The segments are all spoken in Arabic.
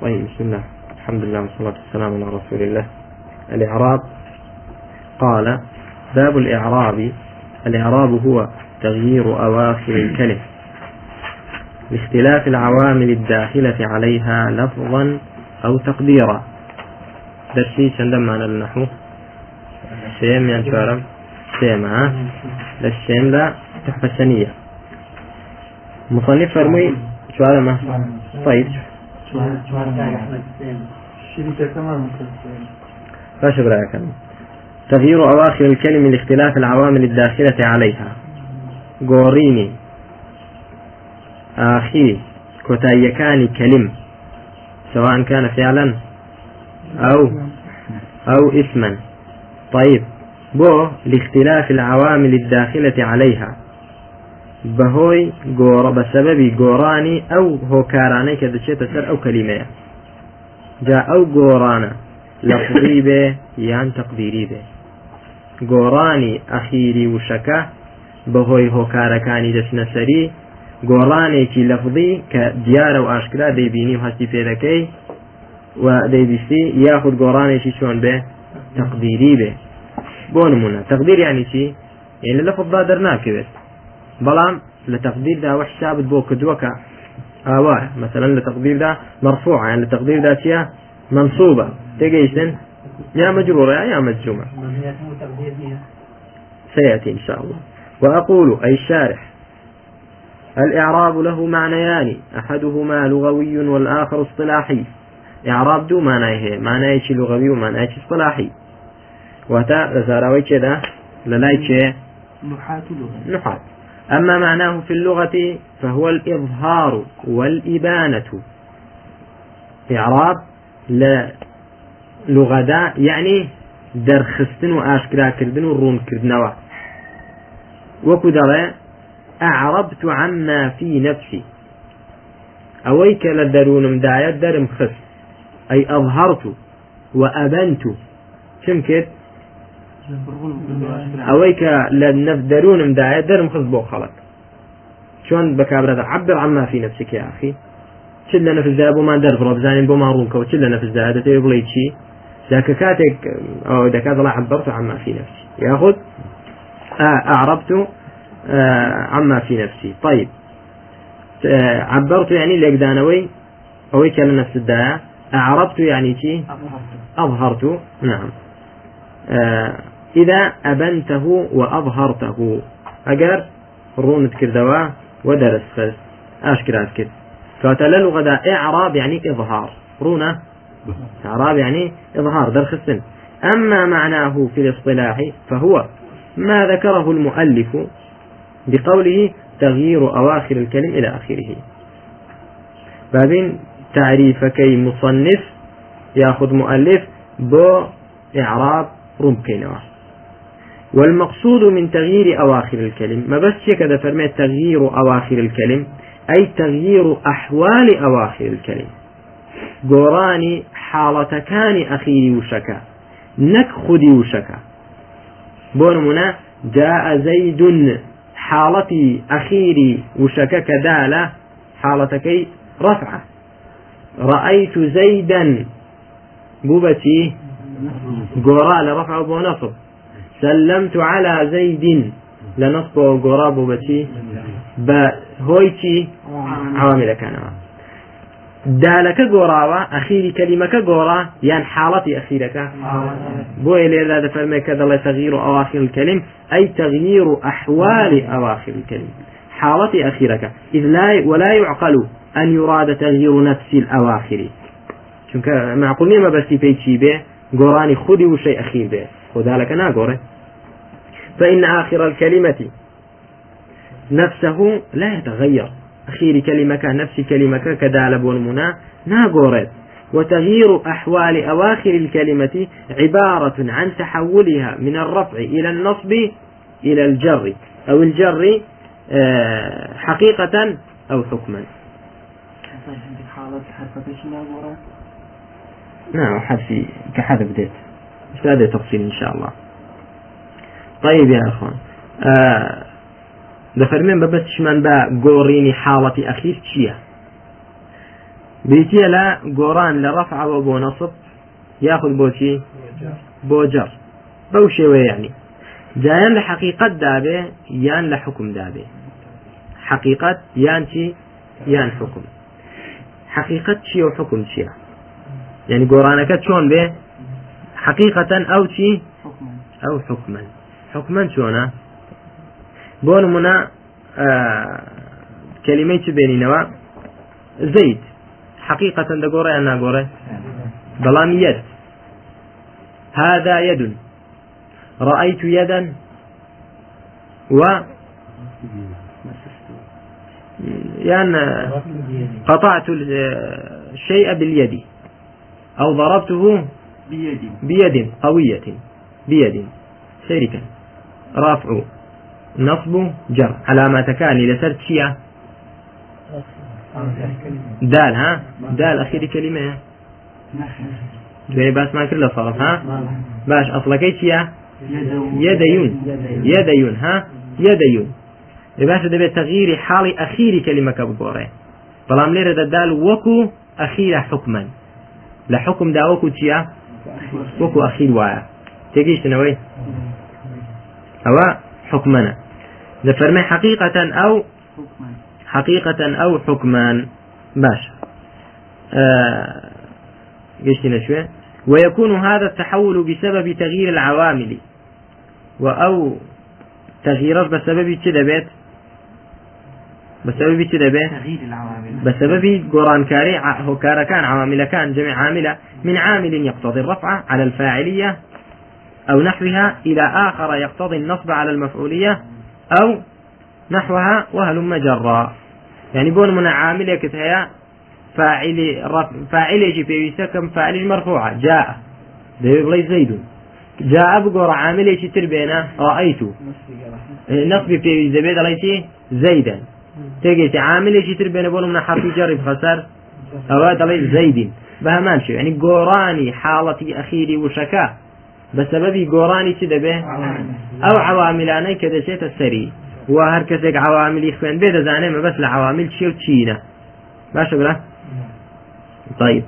طيب بسم الله. الحمد لله والصلاة والسلام على رسول الله. الإعراب. قال باب الإعراب. الإعراب هو تغيير أواخر الكلم لاختلاف العوامل الداخلة عليها لفظا أو تقديرا. درسي عندما على النحو. سيم يعني شارم. سيم ها؟ للسيم لا تحفة سنية مصنف فرمي شو هذا ما باش برايك تغيير أواخر الكلم لاختلاف العوامل الداخلة عليها. قوريني آخري كتايكاني كلم. سواء كان فعلا أو أو اسما طيب. بو. لاختلاف العوامل الداخلة عليها. بهۆی گۆڕە بە سەبەبی گۆڕانی ئەو هۆکارانەی کە دەچێتە سەر ئەو کەلیمەیە. جا ئەو گۆڕانە لەفظی بێ یان تەقدیری بێ. گۆڕانی ئەخیری وشەکە بەهۆی هۆکارەکانی دەچنەسەری گۆڕانێکی لەفظی کە دیارە و ئاشکرا دەیبینی و هەستی پێدەکەی و دەیبیستی یاخود گۆڕانێکی چۆن بێ تەقدیری بێ. بۆ نمونە. تەقدیر ینی چی؟ یعنی لە فضدا دەرناکەوێت. بەڵام لە تەقدیردا وە حسابت بۆ کردووەکە ئاوا مثلا لە تەقدیردا مرفوع يعني لتقدير چیە منصوبة. تجيشن يا مجرورة يا مجزومة. سيأتي إن شاء الله. وأقول أي الشارح الإعراب له معنيان. أحدهما لغوي والآخر اصطلاحي. إعراب دو معناه معناه شي لغوي ومعناه شي اصطلاحي. وتا زاراوي كذا للاي نحات لغة نحات. أما معناه في اللغة فهو الإظهار والإبانة. إعراب لا لغدا يعني درخستن وآشكرا كردن ورون كردنوا وكدر أعربت عما في نفسي. أويك لدرون مدايا درم خس أي أظهرت وأبنت شمكت ئەوەی کە لە نەفدەرونم دایە دەرم خست بۆ خەڵک چۆن بەکبرەتە عبر عما في نفسك يا أخي. چ لە نەفزدا بۆمان دەربڕۆ بزانین بۆمان ڕوونکەوت چ لە نەفزدا دەتەوێت بڵێ چی ذاك كاتك أو دكات الله عبرت عما في نفسي. ياخذ آه أعربت آه عما في نفسي. طيب. آه عبرت يعني لقدانوي أو كان نفس الداء. أعربت يعني شيء أظهرت. نعم. إذا أبنته وأظهرته. أجر رونت كردوا ودرس خس أشكرات كد كاتل لغة إعراب يعني إظهار. رونة إعراب يعني إظهار درخسن أما معناه في الاصطلاح فهو ما ذكره المؤلف بقوله تغيير أواخر الكلم إلى آخره. بعدين تعريف كي مصنف يأخذ مؤلف بو إعراب رمكينوا والمقصود من تغيير أواخر الكلم ما بس كذا فرمي تغيير أواخر الكلم أي تغيير أحوال أواخر الكلم. قراني حالة كان أخيري وشكا نك خدي وشكا. بونمنا جاء زيد حالتي أخيري وشكا كدالة حالتكي رفعة. رأيت زيدا بوبتي قراء لرفع بو نصب سلمت على زيد. لنصب وقراب بتي بهويتي عوامل كان. دالك قراوة أخيري كلمة قرا يعني حالتي أخيرك. بو إلي هذا فرمي كذا الله تغيير أواخر الكلم؟ أي تغيير أحوال أواخر الكلم. حالتي أخيرك. إذ لا ولا يعقل أن يراد تغيير نفس الأواخر. معقول ما بس في به قراني خدي وشيء أخير به خدا لك ناقوره فإن آخر الكلمة نفسه لا يتغير أخير كلمة نفس كلمة كدالب والمنى ناقورت وتغيير أحوال أواخر الكلمة عبارة عن تحولها من الرفع إلى النصب إلى الجر أو الجر آه، حقيقة أو حكما نعم حذف كحذف ديت هذا تفصيل إن شاء الله؟ طيب يا أخوان آه دەفەرمێن بە بەستشمان بە گۆڕینی حاڵەتی ئەخیر چییە بيتي لا قوران لرفع وبو نصب ياخذ بوشي بوجر بوشي يعني. جایان لە حقیقت دابێ یان لە حکم دابێ حقیقت یان چی یان حکم حقیقت چیە بێ حقیقەتەن ئەو چی ئەو حکمن حکمەن چۆنە بۆ نمونە کلمەی چ بێنینەوە زەید حقیقەتەن دەگۆڕە یان ناگۆڕێ بەڵام یەد هذا يد. رأيت يدا. و؟ يعني قطعت الشيء باليد. أو ضربته بيد بيد قوية. بيد. شركا رافع نصب. جر. علامة كان لسرت شيعة. دال ها؟ دال أخير كلمة. جاي باس ما كله صرف ها؟ باش أصلك شيعة؟ يديون. يديون ها؟ يديون. باش دەبێت تغيير حاڵی ئەخیری کەلیمەکە بگۆڕێ بەڵام لێرە دەدال وەکو ئەخیرە حکمن لە حکمدا وەکو چییە وەکو ئەخیر وایە تێگەیشتنەوەی ئەوە حکمەنە دەفەرمە حقيقة أو حقيقة أو حكما. باش. آه قشتنا شوية. ويكون هذا التحول بسبب تغيير العوامل. وأو تغييرات بسبب بسبب بيت. بسبب قران كاري هو كان عوامل كان جميع عاملة من عامل يقتضي الرفع على الفاعلية أو نحوها إلى آخر يقتضي النصب على المفعولية أو نحوها وهلم جرا يعني بون من عامل كتهيا فاعل رفع فاعل يجي في كم فاعل مرفوعة. جاء. ده زيد. جاء بقول عامل إيش تربينا. رأيت. نصب في زبيد عليه تێگەیت عاملێکی تر بێنە بۆڵم نە حرفی جەڕی بخەسەر. ئەوە دەڵێ زەیدین. بە هەمان شو ینی گۆڕانی حاڵەتی ئەخیری وشەکە. بە سەبەبی گۆڕانی چی دەبێ؟ ئەو عواملانەی کە دەچێتە سەری. وا هەر کەسێک عواملی خوێن بێ دەزانێ مە بەس لە عوامل چی و چینە. باشە برا؟ طيب.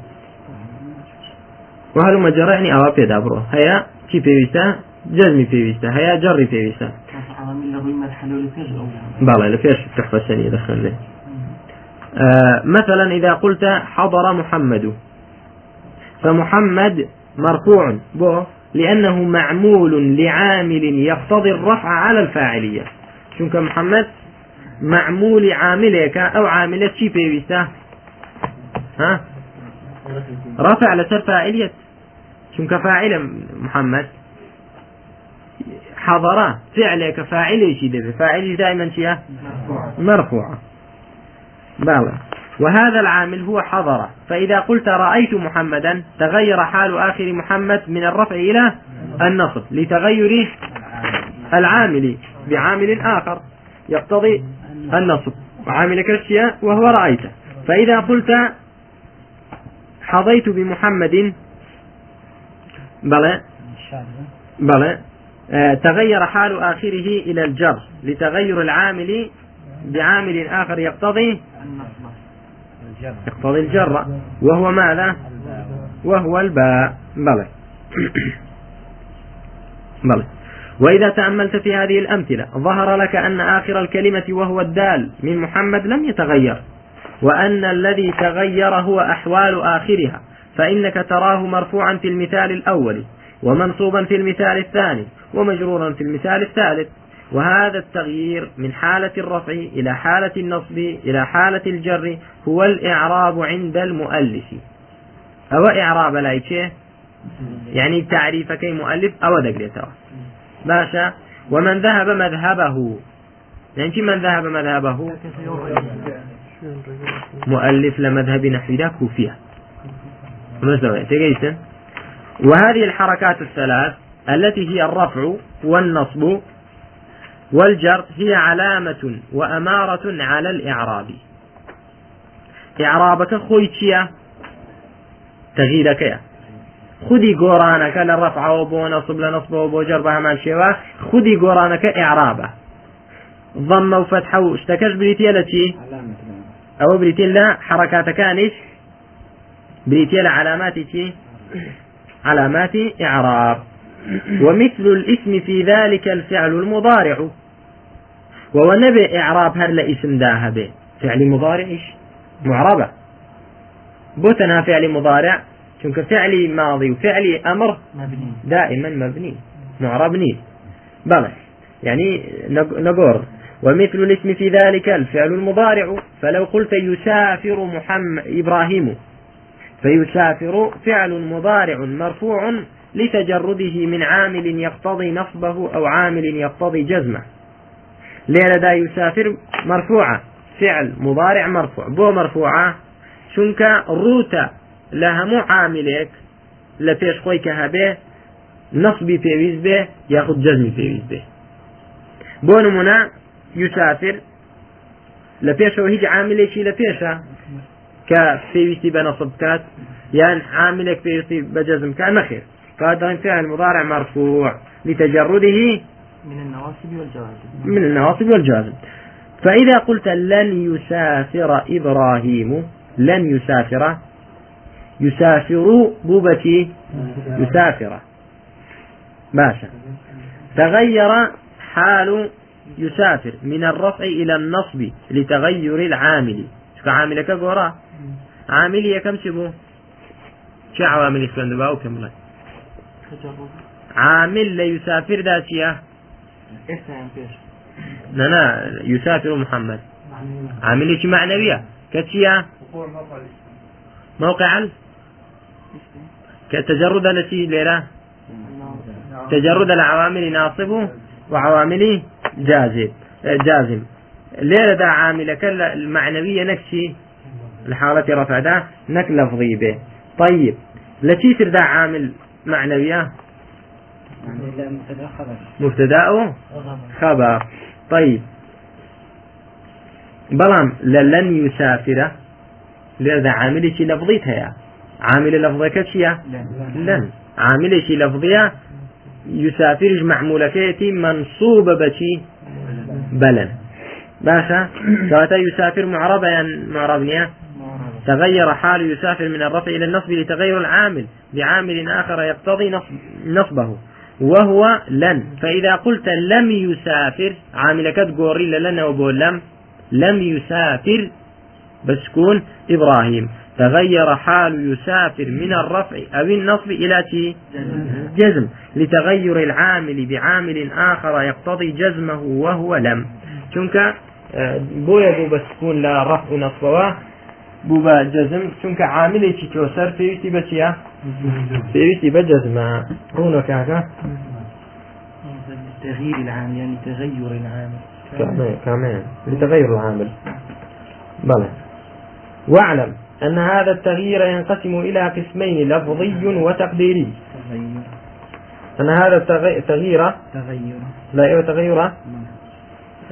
وهل مجرى يعني أوابي دابرو هيا كي بيويستا جزمي بيويستا هيا جري بيويستا جەڕی پێویستە بەڵێ لە پێش تحفەسەنی دەخەنێ مثلا إذا قلت حضر محمد. فمحمد مرفوع بو لأنه معمول لعامل يقتضي الرفع على الفاعلية. شنك محمد؟ معمول عاملك أو عاملة شي بيويستا ها؟ رفع لسر فاعلية چونکە فاعل محمد؟ حضر فعلك فاعليشي دبي. فاعلي دائما شيء مرفوعة بلى. وهذا العامل هو حضر. فإذا قلت رأيت محمدا تغير حال آخر محمد من الرفع إلى النصب لتغير العامل بعامل آخر يقتضي النصب. وعامل كرشيا وهو رأيته. فإذا قلت حظيت بمحمد بلى. بلى. تغير حال آخره إلى الجر لتغير العامل بعامل آخر يقتضي يقتضي الجر. وهو ماذا؟ وهو الباء. بلى. بلى. وإذا تأملت في هذه الأمثلة ظهر لك أن آخر الكلمة وهو الدال من محمد لم يتغير وأن الذي تغير هو أحوال آخرها فإنك تراه مرفوعا في المثال الأول. ومنصوبا في المثال الثاني ومجرورا في المثال الثالث. وهذا التغيير من حالة الرفع إلى حالة النصب إلى حالة الجر هو الإعراب عند المؤلف. أو إعراب لا شيء يعني تعريف كي مؤلف أو دقلته باشا. ومن ذهب مذهبه. يعني من ذهب مذهبه؟ مؤلف لمذهب نحو ذاك كوفية. تقيسن؟ وهذه الحركات الثلاث التي هي الرفع والنصب والجر هي علامة وأمارة على الإعراب. إعرابك خويتشيا تغييرك يا. خذي قرانك للرفع وبو نصب لنصب وبو جر بهمان شوا خذي قرانك إعرابه ضم وفتح واشتكش بريتي التي أو بريتي لا حركات كانش بريتيا علامات علامات إعراب. ومثل الاسم في ذلك الفعل المضارع. وهو نبي إعراب هر لاسم داها به. فعل مضارع معربة. بوتنا فعل مضارع. چونك فعل ماضي وفعل أمر مبني. دائما مبني. معربني. بلى. يعني نقول ومثل الاسم في ذلك الفعل المضارع. فلو قلت يسافر محمد إبراهيم. فيسافر فعل مضارع مرفوع لتجرده من عامل يقتضي نصبه أو عامل يقتضي جزمه. ليلة دا يسافر مرفوعة فعل مضارع مرفوع. بو مرفوعة شنك روتا لها مو عاملك لپیش خۆی کە هەبێ نصبی پێویست بێ یاخود جەزمی پێویست بێ بۆ نمونە یوسافر لە پێشەوە هیچ عاملێکی لە کە پێویستی بە نەصب بکات یان عاملێک پێویستی بەجەزم کە نەخێر فهذا فعل مضارع مرفوع. لتجرده من النواصب والجوازم. من النواصب والجوازم. فإذا قلت لن يسافر إبراهيم لن يسافر يسافر بوبتي يسافر. باشا. تغير حال يسافر من الرفع إلى النصب لتغير العامل. شو عاملك قورا عاملي كم شبو؟ شو عوامل يسكن دباو كم عامل ليسافر داسية لا لا يسافر محمد. عامل معنوية؟ كتشيا موقع كتجرد التي ليرة؟ تجرد العوامل ناصب وعوامل جازم. جازم. ليرة دا عامل المعنوية نكشي الحالة رفع دا نك لفظي به. طيب لتي تردا عامل معنوية مبتدا خبر. طيب. بلام لن يسافر. لذا عامل شي لفظيتها عامل لفظك شيء لن. عامل شي لفظية يسافر معمولكيتي منصوبة بشي؟ بلن. باشا سواء يسافر معربة يعني معربنية تغير حال يسافر من الرفع إلى النصب لتغير العامل بعامل آخر يقتضي نصب نصبه. وهو لن. فإذا قلت لم يسافر عامل كد قوري لن وبول لم. لم يسافر بسكون إبراهيم. تغير حال يسافر من الرفع أو النصب إلى جزم. لتغير العامل بعامل آخر يقتضي جزمه وهو لم. چونك بويا بو بسكون لا رفع نصبه بو بە جەزم چونکە عاملێکی تۆسەر پێویستی بە چیە پێویستی بە جەزمە. ڕوونە کاکە؟ تغيير العامل يعني تغير العامل كمان لتغير العامل. بلى واعلم أن هذا التغيير ينقسم إلى قسمين لفظي وتقديري. أن هذا التغيير تغير لا إيه تغير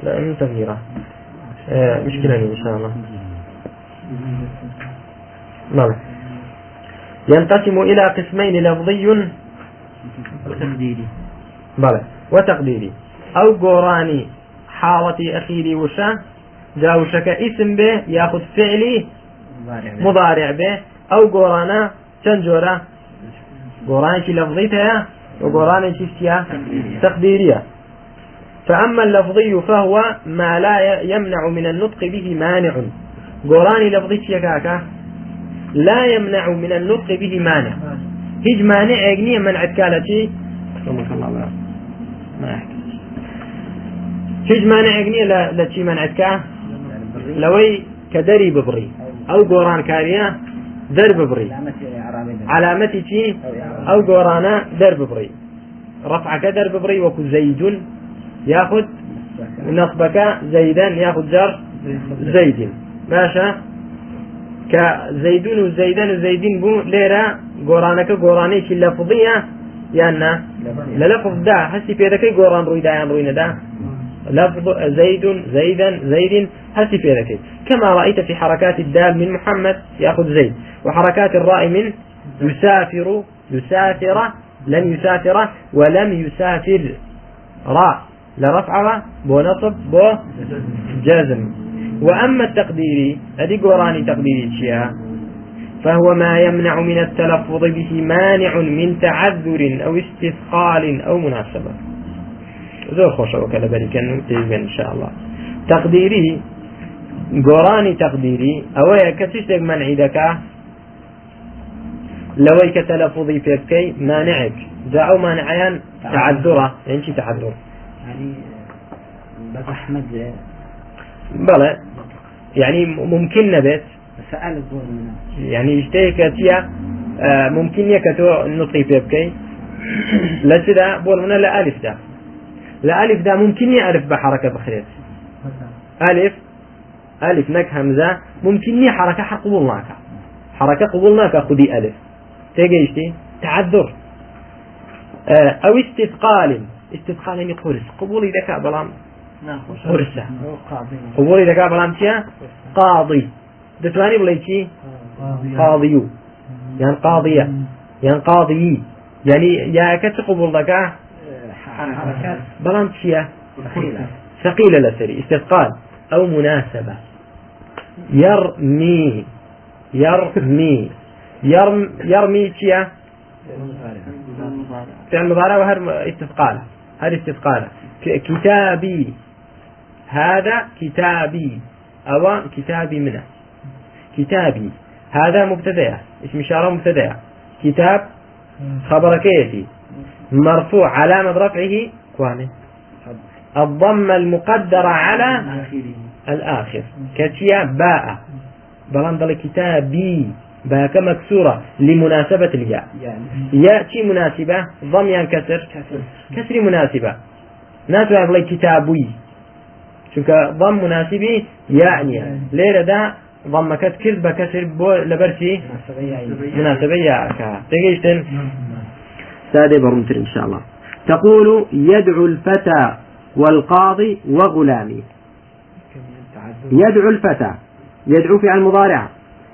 لا من تغيير. مشكلة إن شاء الله. نعم. ينقسم إلى قسمين لفظي. وتقديري. بلى. وتقديري. أو قراني. حالتي أخيري وشا. جاوشك اسم به. ياخذ فعلي. مضارع به. أو قرانا. تنجورا. قرانك لفظيتها وقرانك تقديرية فأما اللفظي فهو ما لا يمنع من النطق به مانع. قرآني لفظي يكاكا لا يمنع من النطق به مانع. هيج مانع يقنية منعت كالتي ما هيج مانع يقنية لتي منعتك لوي كدري ببري. أو قرآن كاريا درب بري علامتي تي أو قرانا درب بري رفعك درب بري وكو زيد ياخذ نصبك زيدا ياخذ جر زيد. باشا كزيدون وزيدان وزيدين بو ليرة قرانك قرانيك لفظية يانا للفظ دا. حسي في ذكي قران روي دا روينا دا لفظ زيد زيدا زيد حسي في كما رأيت في حركات الدال من محمد يأخذ زيد وحركات الراء من يسافر يسافر لم يسافر ولم يسافر. راء لرفع بو نصب بو جزم. وأما التقديري هذه قراني تقديري شيئا فهو ما يمنع من التلفظ به مانع من تعذر أو استثقال أو مناسبة. زۆر خۆشەوە کە لەبەریکەن تێژبێن انشاءله تقديري گۆڕانی تەقدیری ئەوەیە کە چ شتێک منعی دەکا لەوەی کە تەلەفوضی پێ بکەی مانعێک جا ئەو مانعیان تعذرە یعنی چی تعذر. يعني بس أحمد. بەڵێ يعني ممكن يعني آه، ممكن نییە کە تۆ نوتقی پێ بکەی لە چدا بۆ منە لە ئالفدا لە ئالفدا ممكن بە حرەکە بخرێت ألف ألف نك همزة ممكن حركة حق قبول ناكا حركة قبول ناكا خدي ألف. تيجيشتي تعذر. آه، أو استثقال. استثقال يعني قبول ذكاء بلام قرصة قبول ذكاء بلام تيا قاضي. دتواني بليتي قاضيو يعني قاضية يعني قاضي. يعني يا كت قبول ذكاء حركات. بلام تيا ثقيلة. ثقيلة لسري استثقال أو مناسبة. يرمي. يرمي. يرم يرمي تيا فعل مضارع. وهر استثقاله هذا استثقاله ك- كتابي. هذا كتابي. أو كتابي منه. كتابي. هذا مبتدأ. اسم إشارة مبتدأ. كتاب خبر كيفي. مرفوع علامة رفعه كوانه الضمة المقدرة على الآخر. كتيا باء. بلان كتابي. باء مكسورة لمناسبة الياء. يعني. يأتي مناسبة. ضم ينكسر كسر. مناسبة. ناتو يقول كتابي. شوك ضم مناسبي يعني ليلة دا ضم كسر بكسر بو لبرسي مناسبة ياك تجيشتن سادة برمتر إن شاء الله تقول يدعو الفتى والقاضي وغلامي. يدعو الفتى. يدعو في المضارع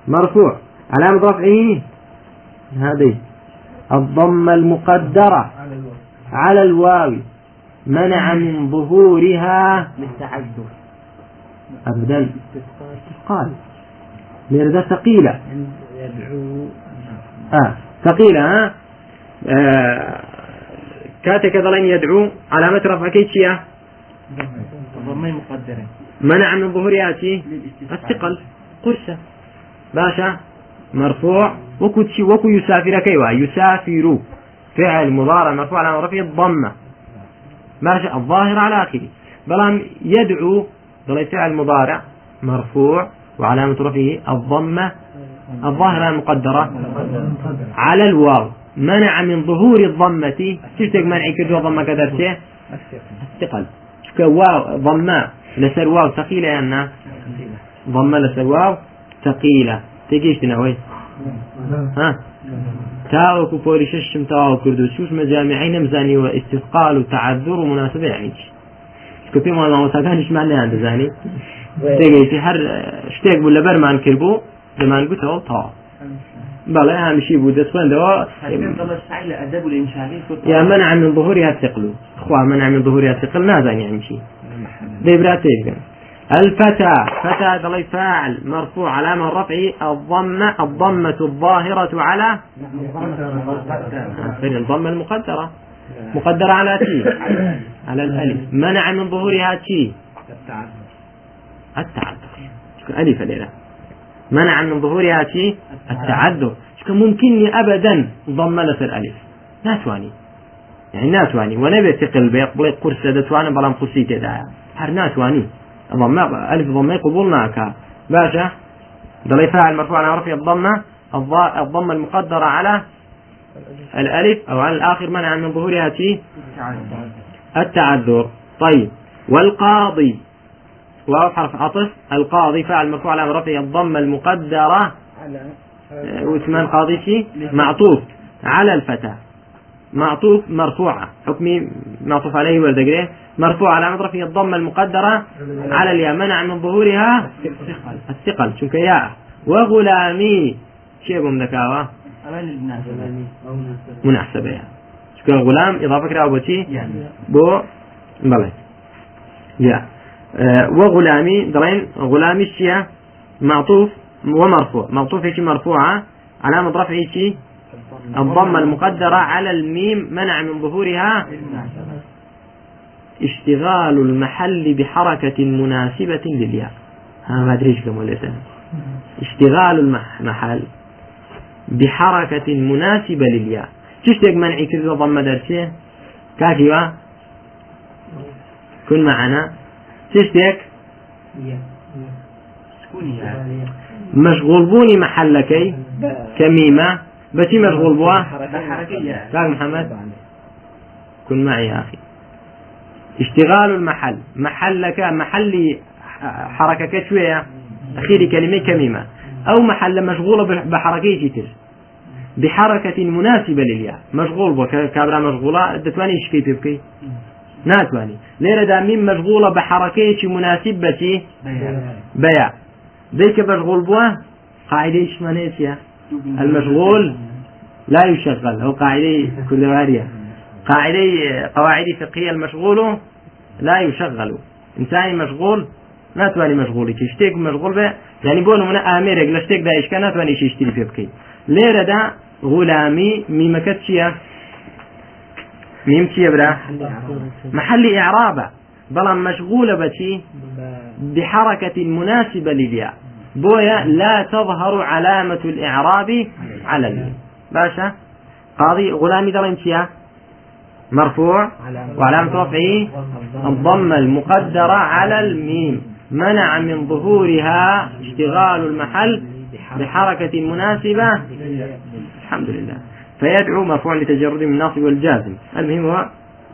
مرفوع. علامة رفعه هذه. الضمة المقدرة. على الواو. منع من ظهورها للتعذر أبدا. قال. لأن ثقيلة. يدعو آه. ثقيلة ها؟ آه. كاتك ظلين يدعو علامة رفع كيتشيا ضمي مقدرة منع من ظهورها الثقل. قرصة باشا. مرفوع. وكو وكو يسافر كيوا يسافر. فعل مضارع مرفوع على رفعه الضمة ماشي الظاهر على آخره. بلان يدعو ضل فعل مضارع مرفوع وعلامة رفعه الضمة الظاهرة المقدرة على الواو. منع من ظهور الضمة. تشتق منع كدو ضمة كدرسه الثقل شكا واو ضمة لسر واو ثقيلة يا الناس ضمة لسر واو ثقيلة. تجيش تنوي ها؟ تاوەکو پۆری ششم تاو كردو تەواو کرد و چوشمە جامیعی نەمزانیوە استقال و تعذر و مناسبە یعنیچ کە پێم مامۆساکانیشمان نیان دەزانی تێگەیتی هەر شتێک بوو لەبەرمان کردبوو دەمان گوتەوە تاوا بەڵێ هەمیشی بوو دەسوێندەوە دوا يا منع من ظهور يا ثقلو اخوة منع من ظهور يا ثقل یا تقل شي دي براتي تێگەن الفتى فتى ضلي فاعل مرفوع علامة رفعه الضمة الضمة الظاهرة على الضمة المقدرة. مقدرة على تي على الألف. منع من ظهورها تي التعذر. شكو ألف ليلة. منع من ظهورها تي التعذر. شكو ممكن أبدا ضم لسر الألف. لا تواني. يعني ناتواني ونبي ثقل بيقبل قرصة دتواني بلام قرصي تدايا هر ناتواني ضمة ألف ضمة قبولنا كا باشا ضلي فاعل مرفوع على رفع الضمة. الض- الضمة المقدرة على الألف أو على الآخر منع من ظهورها تي التعذر. طيب. والقاضي. واو حرف عطف. القاضي فاعل مرفوع على رفع الضمة المقدرة. وثمان قاضي شي معطوف. على الفتى معطوف مرفوعة. حكمي معطوف عليه والدقري مرفوع على رفع الضمة المقدرة على الياء منع من ظهورها الثقل. شنك ياء وغلامي. شيء بهم ذكاوة مناسبة. يعني شنك غلام. إضافة كده أبوتي يعني. بو. بلى يا. آه وغلامي. درين. غلامي الشيا معطوف. ومرفوع. معطوف هيك مرفوعة. علامة رفعه الضمة. المقدرة على الميم منع من ظهورها. اشتغال المحل بحركة مناسبة للياء ها ما أدري إيش كم ولا اشتغال المحل بحركة مناسبة للياء تشتق منعي كذا ضم درسية؟ كاكيوا كن معنا. تشتك مشغول بوني محلكي كميمة. بس مشغول بوا؟ كاك محمد. كن معي يا أخي. اشتغال المحل. محلك محل حركة شوية؟ أخير كلمة كميمة. أو محل مشغولة بحركة تر بحركة مناسبة للياء. مشغول بو كابرا مشغولة دتواني شكي تبكي ناتواني. ليرة دا مين مشغولة بحركة مناسبة بيع ذيك مشغول بوا قاعدة مانيسيا المشغول لا يشغل. أو قاعدة كل وارية قاعدة قواعد فقهية المشغول لا يشغل. إنسان مشغول ما تواني مشغولي تشتيك مشغول به يعني بونو من آميرك لشتيك دا إيش كان تواني يشتري في بكي. ليرة دا غلامي شيا؟ ميم شيا برا؟ محل إعرابة. بلان مشغولة بشي بحركة مناسبة للياء بويا لا تظهر علامة الإعراب على الميم باشا؟ قاضي غلامي درين شيا؟ مرفوع وعلامة رفعه الضمة المقدرة على الميم. منع من ظهورها اشتغال المحل بحركة مناسبة. الحمد لله. فيدعو مرفوع لتجرد من الناصب والجازم. المهم هو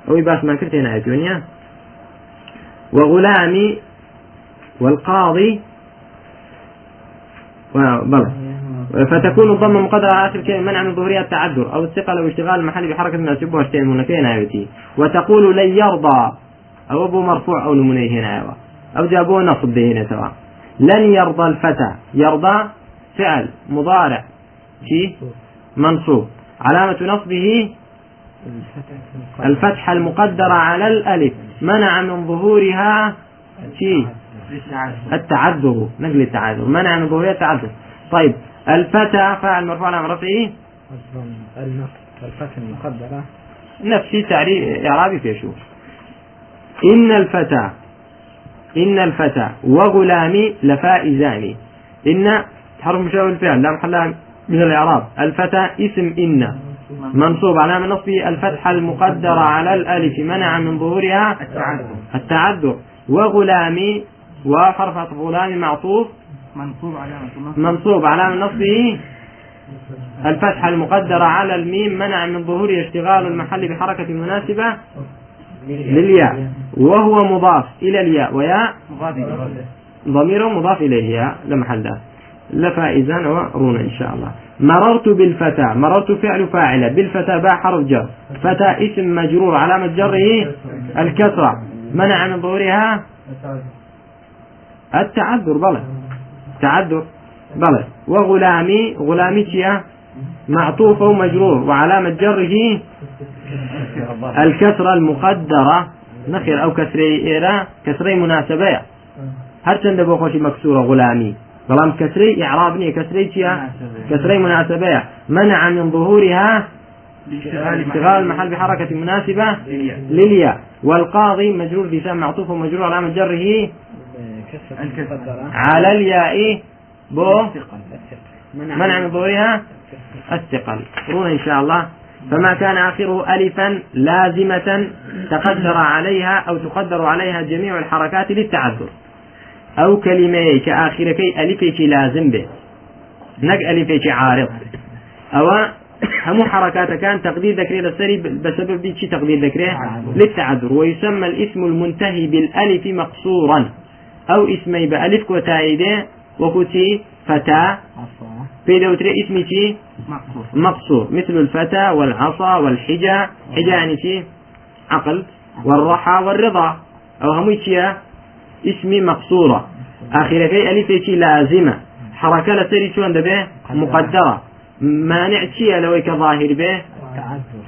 أو يباس ما كنت هنا الدنيا وغلامي والقاضي. بلى. فتكون الضمة مقدرة على آخر كلمة منع من ظهورها التعذر أو الثقل أو اشتغال المحل بحركة ما يسبها اشتغل منكين آيوتي وتقول لن يرضى. أو أبو مرفوع أو نمنيه هنا أو جابوه نصب هنا سواء. لن يرضى الفتى. يرضى فعل مضارع. شي؟ منصوب. علامة نصبه الفتحة المقدرة على الألف. منع من ظهورها شي؟ التعذر. نقل التعذر. منع من ظهورها التعذر. طيب. الفتى فاعل مرفوع على رفعه الفتى المقدرة. نفسي تعريف إعرابي في شو إن الفتى إن الفتى وغلامي لفائزان. إن حرف مشابه الفعل لا محل من الإعراب. الفتى اسم إن. منصوب على نصبه الفتحة المقدرة على الألف منع من ظهورها التعذر. وغلامي وحرف غلام معطوف. منصوب علامة منصوب على نصبه الفتحة المقدرة على الميم منع من ظهور اشتغال المحل بحركة مناسبة للياء. وهو مضاف إلى الياء. وياء ضمير مضاف إليه. ياء لمحل. ده لفائزان ورون إن شاء الله. مررت بالفتى مررت فعل فاعلة. بالفتى باء حرف جر. فتى اسم مجرور. علامة جره الكسرة. منع من ظهورها؟ التعذر. بلى. تعذر. بلى. وغلامي غلامي شيا معطوف ومجرور وعلامة جره الكسرة المقدرة. نخير أو كسري إيرا. كسري مناسبة. هر چند بۆ خۆشی مەکسورە غلامی بەڵام كسري إعراب نییە كسري چییە كسري مناسبة. منع من ظهورها اشتغال المحل بحركة مناسبة. للياء. والقاضي مجرور بسام معطوف ومجرور. علامة جره على الياء بو منع من ظهورها الثقل. رون إن شاء الله. فما كان آخره ألفا لازمة تقدر عليها أو تقدر عليها جميع الحركات للتعذر. أو كلمة كآخركي ألفك لازم به. نق ألفك عارض. أو هم حركات كان تقدير ذكري للسري بسبب بيتشي تقدير ذكري للتعذر. ويسمى الاسم المنتهي بالألف مقصورا. أو اسمي بألف كوتايدة وكتي فتى في دوتري اسمي شي مقصور. مثل الفتى والعصا والحجة حجة يعني شي عقل. والرحى والرضا. أو هم اسمي مقصورة آخر كي ألف شي لازمة حركة لسري شو به مقدرة مانع شيء لو ظاهر به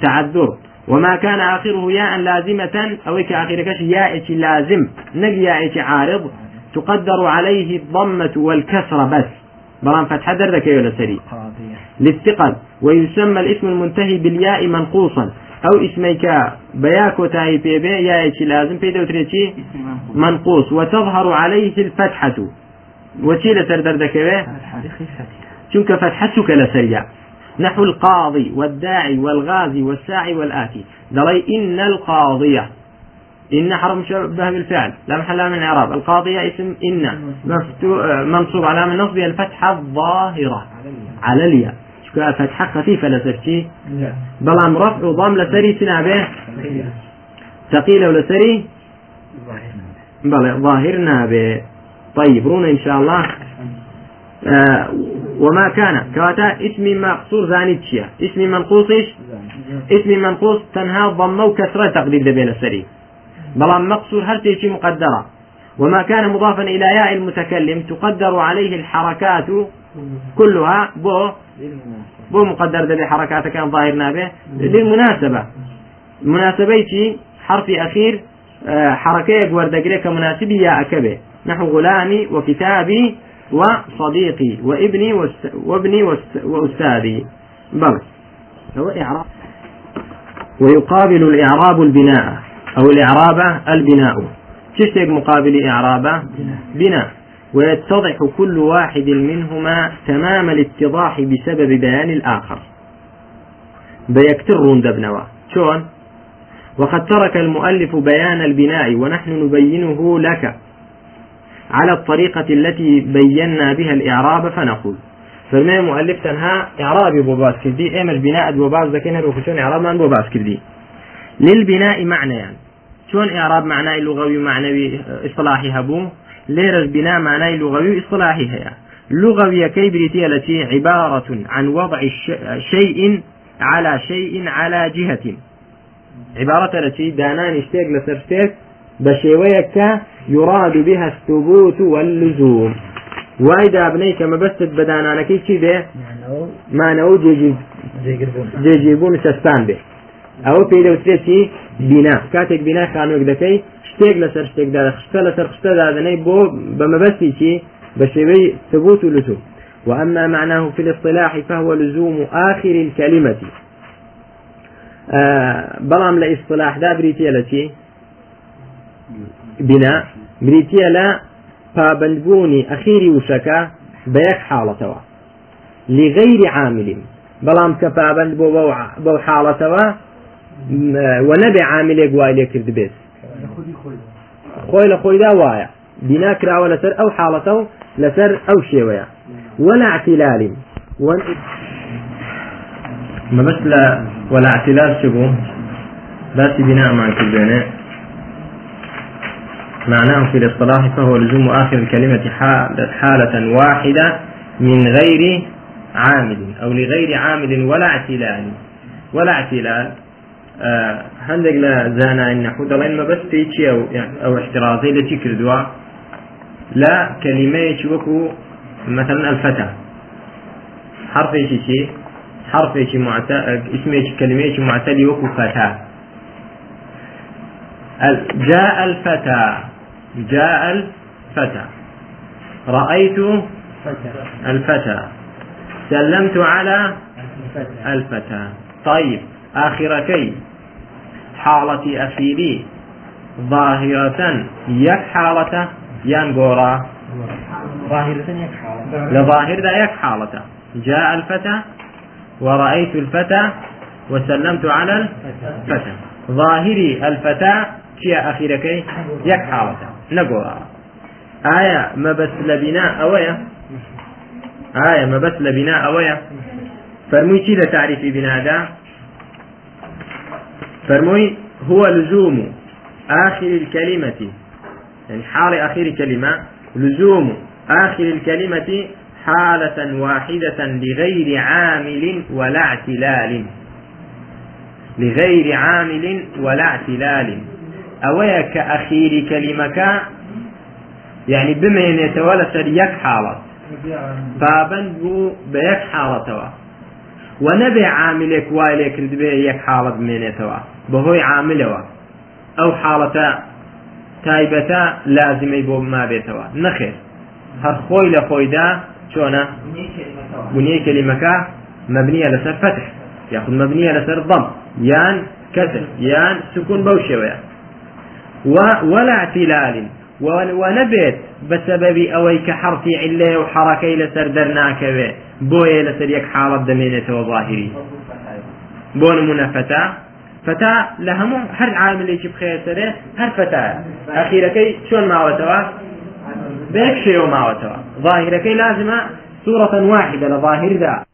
تعذر. وما كان آخره ياء لازمة. أو كآخر كش ياء لازم. نجي ياء عارض. تقدر عليه الضمة والكسرة بس. بلان فتحة دردك ولا سري. للثقل. ويسمى الاسم المنتهي بالياء منقوصا. أو اسميك بياك وتاي بي بي يا لازم؟ بيدو تريتي منقوص. وتظهر عليه الفتحة. وشي لسر دردك چونك فتحتك لسريع. نحو القاضي والداعي والغازي والساعي والآتي. دلي إن القاضية إن حرف مشبه بالفعل لا محل من الإعراب القاضية اسم إن. مفتو... آه، منصوب على من نصبها الفتحة الظاهرة. على الياء. شكوها فتحة خفيفة لسرتي بلام رفع وضم لسري تنابه ثقيلة ولسري بلى ظاهرنا به طيب رونا إن شاء الله. آه وما كان. كواتا اسم مقصور زاني تشيا. اسم منقوص إيش؟ اسم منقوص تنها ضمه وكسرة تقدير بين السري. بلام مقصور هل تيجي مقدرة. وما كان مضافا إلى ياء المتكلم تقدر عليه الحركات كلها بو بو مقدر ده بحركات كان ظاهرنا به. للمناسبة. مناسبيتي حرف أخير آه، حركة وردقري كمناسبي يا أكبه نحو غلامي وكتابي وصديقي وابني وست... وابني وست... وأستاذي. بل. هو إعراب. ويقابل الإعراب البناء. أو الإعراب البناء. تشتق مقابل إعرابة بناء. ويتضح كل واحد منهما تمام الاتضاح بسبب بيان الآخر. بيكترون دبنوا. شون وقد ترك المؤلف بيان البناء ونحن نبينه لك. على الطريقة التي بينا بها الإعراب فنقول. فرمي مؤلف تنها إعرابي بوباس كردي إيمش بناء بوباس ذكينا إعراب من بوباس للبناء معنى يعني شون إعراب معناه لغوي معنوي إصطلاحي هبو ليرز بناء معناه لغوي إصطلاحي هي لغوي كي بريتي التي عبارة عن وضع شيء على شيء على جهة عبارة التي دانان اشتيق لسرشتيك بشيويك يراد بها الثبوت واللزوم. وايدا بنيك ما بس بدانانك كي به يعني ما نو جيجي زي قربون جيجيبون سستان به ئەوە پێی دەوترێتی بینا. کاتێک بینا خانۆک دەکەی شتێک لەسەر شتێکدا خشتە لەسەر خشتە دادنەی بۆ بەمەبەستی چی؟ بە شێوەی ثبوت و لتو وأما معناه في الاصطلاح فهو لزوم آخر الكلمة. آه بلام لإصطلاح دا بريتيا لتي بناء بريتيا لا پابندبوونی ئەخیری وشەکە بە یەک حاڵەتەوە. لغەیری عاملیم بەڵام کە پابند بۆ بەو حاڵەتەوە م- و نەبێ عاملێک وای لێ کرد بێت خۆی لە خۆیدا وایە بنا کراوە لەسەر ئەو حاڵەتە و لەسەر ئەو شێوەیە ولا اعتلال. ما بس لا ولا اعتلال شبو. بس بناء ما كردنا معناه في الاصطلاح فهو لزوم آخر الكلمة حال- حالة واحدة من غير عامل أو لغير عامل ولا اعتلال. ولا اعتلال. آه، هندق لا زانا إن حود الله ما بس تيجي أو يعني أو احترازي التي كردوا لا كلمة وكو مثلا الفتى حرف إيش شيء حرف إيش معت اسم إيش كلمة إيش معتلي وكو فتى ال- جاء الفتى جاء الفتى رأيت الفتى سلمت على الفتى طيب آخرتي حالة أخيري ظاهرة يك حالة ينقورا ظاهرة يكحى لظاهر ذا يك حالة جاء الفتى ورأيت الفتى وسلمت على الفتى. ظاهري الفتى شيء أخيركي يك حالة نقورا آية ما بس لبناء أويا آية ما بس لبناء أويا فرموي شي لتعريف بناء ده فرموي هو لزوم آخر الكلمة يعني حال آخر كلمة لزوم آخر الكلمة حالة واحدة لغير عامل ولا اعتلال. لغير عامل ولا اعتلال. أويا كأخير كلمة يعني بما يتولى يك حالة. پابند بوو بە یەک حاڵەتەوە و نەبێ عاملێک وای لێ کرد بێ یەک حاڵت بەهۆی عاملەوە ئەو حاڵەتە تایبەتە لازمەی بۆ ما بێتەوە نەخێر هەر خۆی لە خۆیدا شونا؟ بنية كلمة مبنية لسر فتح. ياخذ مبنية لسر ضم. يان كسر. يان سكون بوشوية ولا اعتلال. ونبت بسبب أويك حرفي علة وحركي لسر درناك بوية لسر يك حالة دمينة وظاهري. بون منافتا. فتا لهمو هر عامل يجيب خير سره هر فتا. أخيركي شون معوتوا بيك شيء معوتوا ظاهركي لازمة صورة واحدة لظاهر ذا